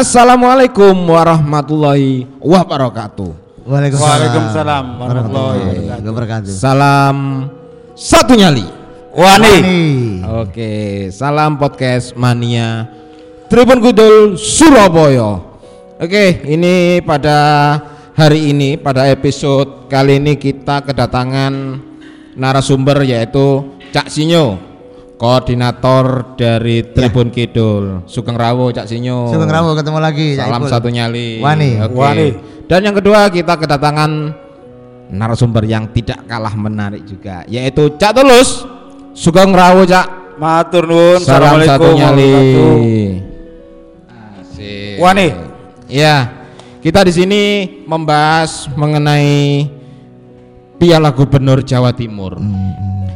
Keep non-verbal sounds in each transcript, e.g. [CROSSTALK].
Assalamualaikum warahmatullahi wabarakatuh. Waalaikumsalam warahmatullahi wabarakatuh. Salam satu nyali. Wani. Oke, salam podcast mania Tribun Kudul Surabaya. Oke, ini pada hari ini pada episode kali ini kita kedatangan narasumber yaitu Cak Sinyo, koordinator dari Tribun Kidul. Sugeng Rawo Cak Sinyo. Sugeng Rawo ketemu lagi. Cak Salam Ipul. satu nyali. Wani. Oke. Wani. Dan yang kedua kita kedatangan narasumber yang tidak kalah menarik juga yaitu Cak Tulus. Sugeng Rawo Cak. Matur nuwun. Salam satu nyali. Asik. Wani. Ya, kita di sini membahas mengenai Piala Gubernur Jawa Timur.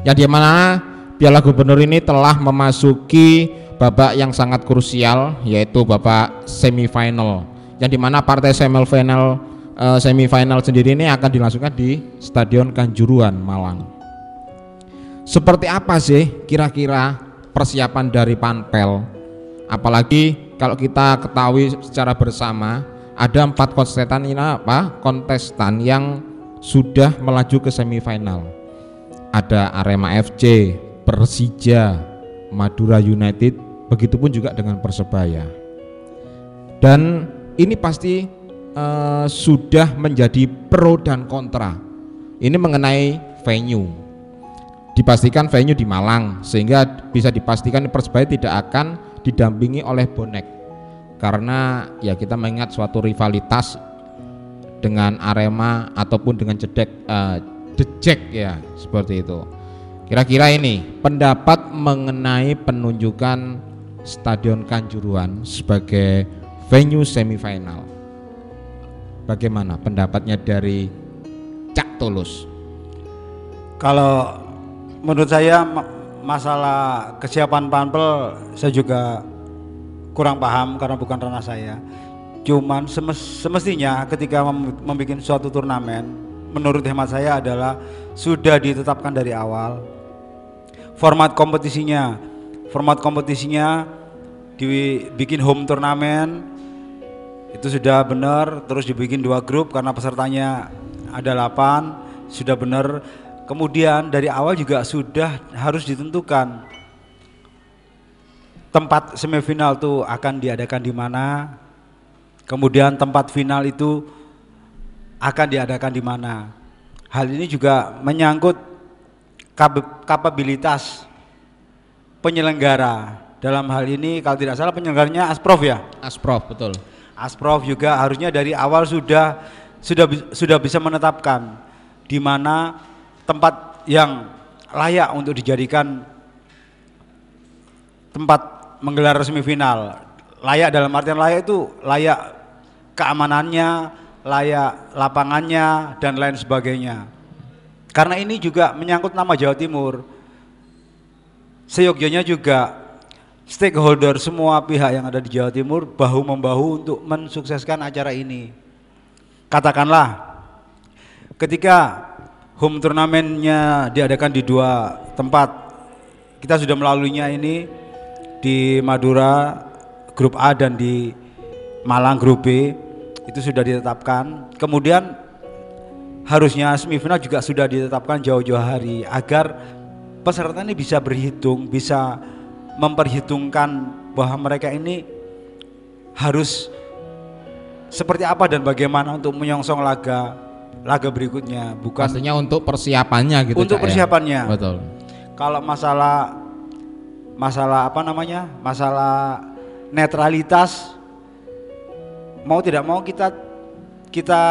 Yang di mana Piala Gubernur ini telah memasuki babak yang sangat krusial yaitu babak semifinal. Yang di mana partai semifinal eh, semifinal sendiri ini akan dilangsungkan di Stadion Kanjuruhan Malang. Seperti apa sih kira-kira persiapan dari Panpel? Apalagi kalau kita ketahui secara bersama ada empat kontestan ini apa? Kontestan yang sudah melaju ke semifinal. Ada Arema FC, Persija, Madura United, begitupun juga dengan Persebaya. Dan ini pasti eh, sudah menjadi pro dan kontra. Ini mengenai venue dipastikan venue di Malang sehingga bisa dipastikan Persebaya tidak akan didampingi oleh bonek karena ya kita mengingat suatu rivalitas dengan Arema ataupun dengan Jedek eh, Dejek ya seperti itu. Kira-kira ini pendapat mengenai penunjukan Stadion Kanjuruhan sebagai venue semifinal. Bagaimana pendapatnya dari Cak Tulus? Kalau menurut saya ma- masalah kesiapan Panpel saya juga kurang paham karena bukan ranah saya. Cuman semes- semestinya ketika mem- membuat suatu turnamen menurut hemat saya adalah sudah ditetapkan dari awal format kompetisinya. Format kompetisinya dibikin home turnamen. Itu sudah benar terus dibikin dua grup karena pesertanya ada 8 sudah benar. Kemudian dari awal juga sudah harus ditentukan tempat semifinal tuh akan diadakan di mana. Kemudian tempat final itu akan diadakan di mana. Hal ini juga menyangkut kapabilitas penyelenggara dalam hal ini kalau tidak salah penyelenggaranya Asprof ya Asprof betul. Asprof juga harusnya dari awal sudah sudah sudah bisa menetapkan di mana tempat yang layak untuk dijadikan tempat menggelar semifinal. Layak dalam artian layak itu layak keamanannya, layak lapangannya dan lain sebagainya. Karena ini juga menyangkut nama Jawa Timur. Seyogyanya juga stakeholder semua pihak yang ada di Jawa Timur bahu membahu untuk mensukseskan acara ini. Katakanlah ketika home turnamennya diadakan di dua tempat, kita sudah melaluinya ini di Madura grup A dan di Malang grup B itu sudah ditetapkan. Kemudian harusnya semifinal juga sudah ditetapkan jauh-jauh hari agar peserta ini bisa berhitung, bisa memperhitungkan bahwa mereka ini harus seperti apa dan bagaimana untuk menyongsong laga laga berikutnya, bukan Pastinya untuk persiapannya gitu. Untuk Cak, ya? persiapannya. Betul. kalau masalah masalah apa namanya? Masalah netralitas mau tidak mau kita kita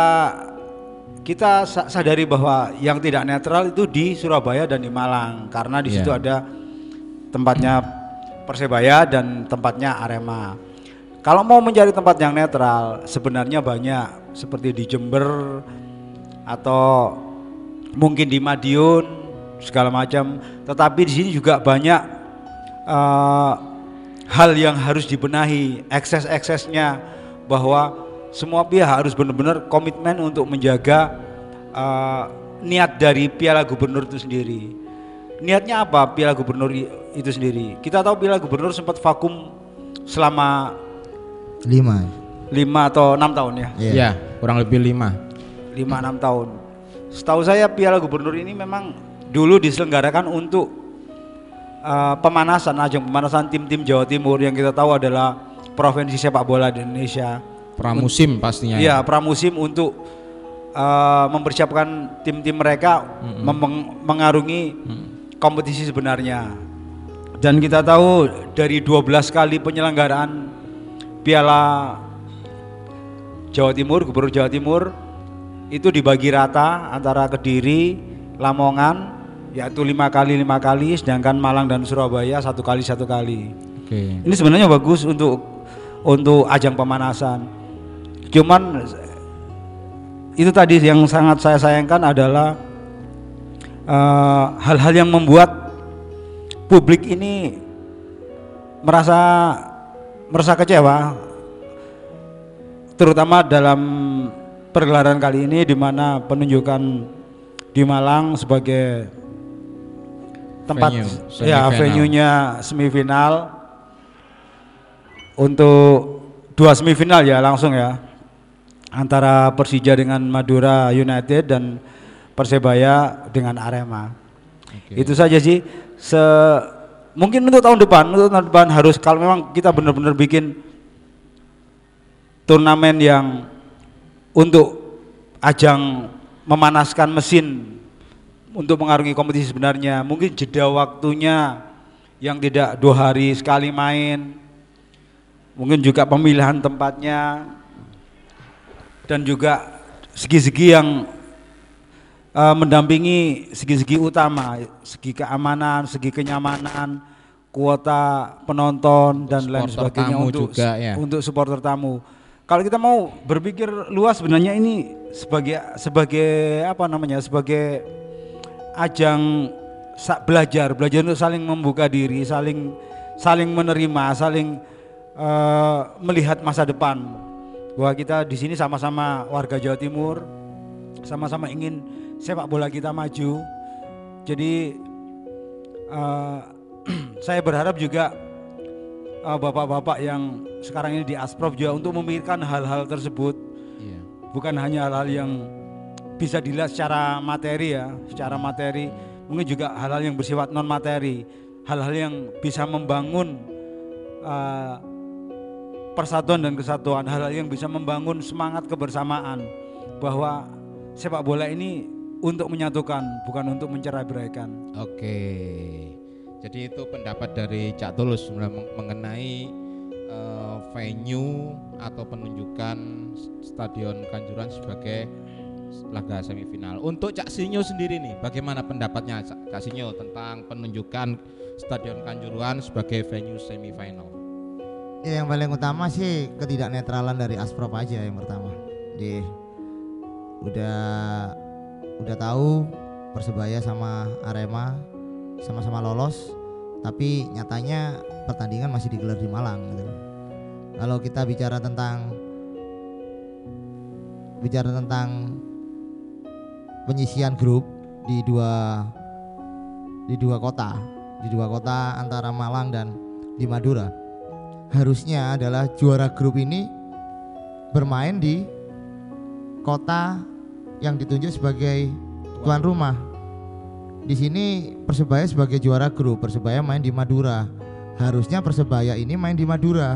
kita sa- sadari bahwa yang tidak netral itu di Surabaya dan di Malang karena di situ Iya. ada tempatnya Persebaya dan tempatnya Arema. Kalau mau mencari tempat yang netral sebenarnya banyak seperti di Jember atau mungkin di Madiun segala macam. Tetapi di sini juga banyak eh, hal yang harus dibenahi, ekses-eksesnya bahwa semua pihak harus benar-benar komitmen untuk menjaga eh, niat dari Piala Gubernur itu sendiri. Niatnya apa Piala Gubernur itu sendiri? Kita tahu Piala Gubernur sempat vakum selama Lima. lima atau enam tahun ya Iya. Ya, kurang lebih lima. lima enam tahun. Setahu saya Piala Gubernur ini memang dulu diselenggarakan untuk uh, pemanasan ajang pemanasan tim-tim Jawa Timur yang kita tahu adalah provinsi sepak bola di Indonesia. Pramusim pastinya. Iya, pramusim untuk uh, mempersiapkan tim-tim mereka mem- mengarungi kompetisi sebenarnya. Dan kita tahu dari 12 kali penyelenggaraan Piala Jawa Timur, Gubernur Jawa Timur itu dibagi rata antara Kediri, Lamongan, yaitu lima kali lima kali, sedangkan Malang dan Surabaya satu kali satu kali. Oke. Ini sebenarnya bagus untuk untuk ajang pemanasan. Cuman itu tadi yang sangat saya sayangkan adalah eh, hal-hal yang membuat publik ini merasa merasa kecewa, terutama dalam pergelaran kali ini di mana penunjukan di Malang sebagai tempat Venue, ya venue-nya semifinal untuk dua semifinal ya langsung ya antara Persija dengan Madura United dan Persebaya dengan Arema. Oke. Itu saja sih. Se mungkin untuk tahun depan, untuk tahun depan harus kalau memang kita benar-benar bikin turnamen yang untuk ajang memanaskan mesin untuk mengarungi kompetisi sebenarnya mungkin jeda waktunya yang tidak dua hari sekali main mungkin juga pemilihan tempatnya dan juga segi-segi yang eh, mendampingi segi-segi utama, segi keamanan, segi kenyamanan, kuota penonton dan lain sebagainya tamu untuk juga, ya. untuk supporter tamu. Kalau kita mau berpikir luas sebenarnya ini sebagai sebagai apa namanya? sebagai ajang belajar, belajar untuk saling membuka diri, saling saling menerima, saling eh, melihat masa depan. Bahwa kita di sini sama-sama warga Jawa Timur, sama-sama ingin sepak bola kita maju. Jadi eh, [CLEARS THROAT] saya berharap juga eh, bapak-bapak yang sekarang ini di Asprof juga untuk memikirkan hal-hal tersebut Iya. bukan hanya hal-hal yang bisa dilihat secara materi ya, secara materi mungkin juga hal-hal yang bersifat non materi, hal-hal yang bisa membangun uh, persatuan dan kesatuan, hal-hal yang bisa membangun semangat kebersamaan bahwa sepak bola ini untuk menyatukan bukan untuk mencerai-beraikan. Oke. Jadi itu pendapat dari Cak Tulus meng- mengenai eh, venue atau penunjukan Stadion Kanjuruhan sebagai laga semifinal. Untuk Cak Sinyo sendiri nih, bagaimana pendapatnya Cak Sinyo tentang penunjukan Stadion Kanjuruhan sebagai venue semifinal? Ya, yang paling utama sih ketidaknetralan dari Asprop aja yang pertama. Di udah udah tahu Persebaya sama Arema sama-sama lolos, tapi nyatanya pertandingan masih digelar di Malang gitu. Kalau kita bicara tentang bicara tentang penyisian grup di dua di dua kota, di dua kota antara Malang dan di Madura harusnya adalah juara grup ini bermain di kota yang ditunjuk sebagai tuan rumah. Di sini Persebaya sebagai juara grup, Persebaya main di Madura. Harusnya Persebaya ini main di Madura.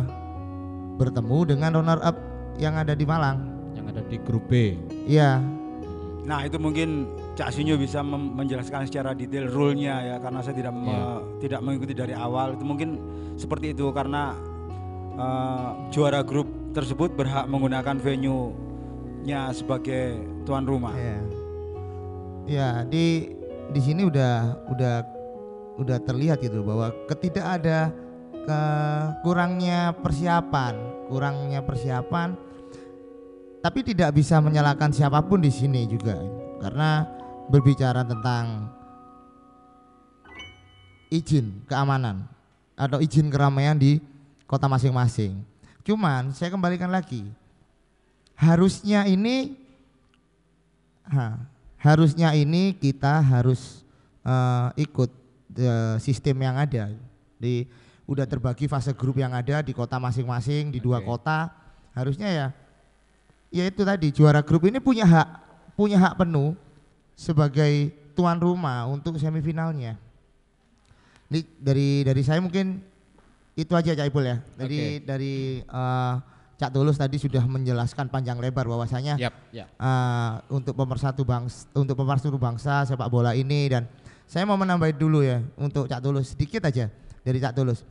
Bertemu dengan runner up yang ada di Malang. Yang ada di grup B. Iya, Nah itu mungkin Cak Sinyo bisa menjelaskan secara detail rule-nya ya karena saya tidak me- Iya. tidak mengikuti dari awal itu mungkin seperti itu karena eh, juara grup tersebut berhak menggunakan venue-nya sebagai tuan rumah. Iya. Ya, di di sini udah udah udah terlihat gitu bahwa ketidak ada ke kurangnya persiapan, kurangnya persiapan tapi tidak bisa menyalahkan siapa pun di sini juga karena berbicara tentang izin keamanan atau izin keramaian di kota masing-masing. Cuman saya kembalikan lagi, harusnya ini ha, harusnya ini kita harus eh, ikut eh, sistem yang ada di udah terbagi fase grup yang ada di kota masing-masing di dua kota harusnya ya ya itu tadi juara grup ini punya hak punya hak penuh sebagai tuan rumah untuk semifinalnya. Ini dari dari saya mungkin itu aja Cak Ipul ya. Jadi dari eh, Cak Tulus tadi sudah menjelaskan panjang lebar bahwasanya Yap, ya. eh, untuk pemersatu bangsa untuk pemersatu bangsa sepak bola ini dan saya mau menambah dulu ya untuk Cak Tulus sedikit aja dari Cak Tulus.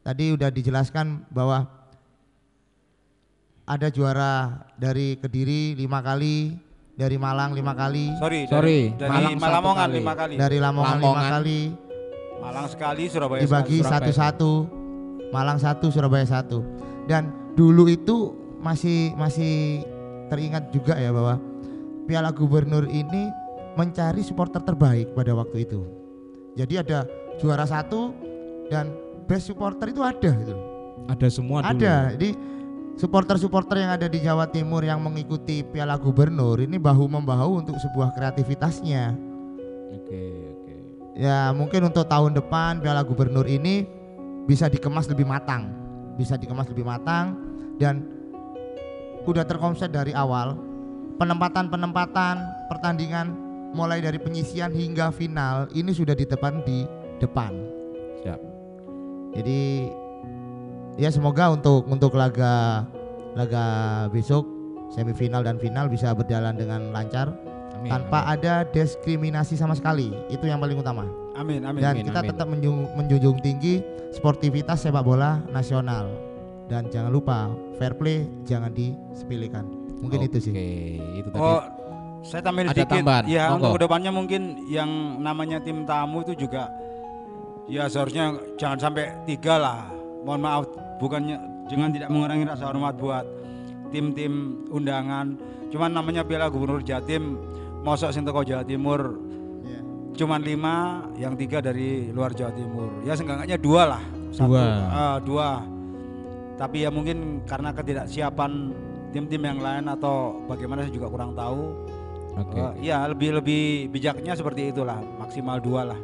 Tadi udah dijelaskan bahwa ada juara dari Kediri lima kali, dari Malang lima kali, Sorry, Sorry, dari, dari Malang Malamongan kali. lima kali. dari Lamongan lima Lamongan. kali, Malang sekali, Surabaya dibagi satu-satu, Malang satu, Surabaya satu. Dan dulu itu masih masih teringat juga ya bahwa Piala Gubernur ini mencari supporter terbaik pada waktu itu. Jadi ada juara satu dan best supporter itu ada gitu. Ada semua dulu. Ada. Jadi supporter-supporter yang ada di Jawa Timur yang mengikuti Piala Gubernur ini bahu membahu untuk sebuah kreativitasnya. Oke, oke. Ya mungkin untuk tahun depan Piala Gubernur ini bisa dikemas lebih matang, bisa dikemas lebih matang dan udah terkonsep dari awal penempatan-penempatan pertandingan mulai dari penyisian hingga final ini sudah ditepan di depan. Siap. Jadi ya semoga untuk untuk laga laga besok semifinal dan final bisa berjalan dengan lancar Amin. tanpa amin. ada diskriminasi sama sekali. Itu yang paling utama. Amin, amin. Dan amin, kita amin. tetap menjunjung, menjunjung tinggi sportivitas sepak bola nasional. Dan jangan lupa fair play jangan disepelekan. Mungkin itu sih. Oke, itu tadi. Oh, saya tambahin Ada sedikit. tambahan, Ya, monggo. untuk ke depannya mungkin yang namanya tim tamu itu juga ya seharusnya jangan sampai tiga lah. Mohon maaf, bukannya jangan tidak mengurangi rasa hormat buat tim-tim undangan. Cuman namanya Piala Gubernur Jatim, mosok sing teko Jawa Timur. Cuman lima, yang tiga dari luar Jawa Timur. Ya seenggaknya dua lah. Satu, Dua. ah, dua. Tapi ya mungkin karena ketidaksiapan tim-tim yang lain atau bagaimana saya juga kurang tahu. Oke. Eh, ya lebih lebih bijaknya seperti itulah, maksimal dua lah.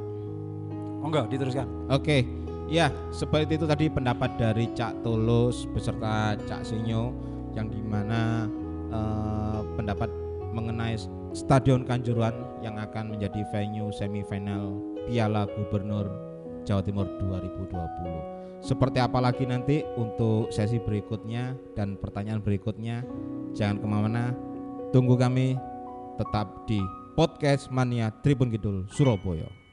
Oh enggak, diteruskan. Oke, ya seperti itu tadi pendapat dari Cak Tulus beserta Cak Sinyo yang di mana eh, pendapat mengenai Stadion Kanjuruhan yang akan menjadi venue semifinal Piala Gubernur Jawa Timur 2020. Seperti apa lagi nanti untuk sesi berikutnya dan pertanyaan berikutnya jangan ke mana-mana tunggu kami tetap di podcast Mania Tribun Kidul Surabaya.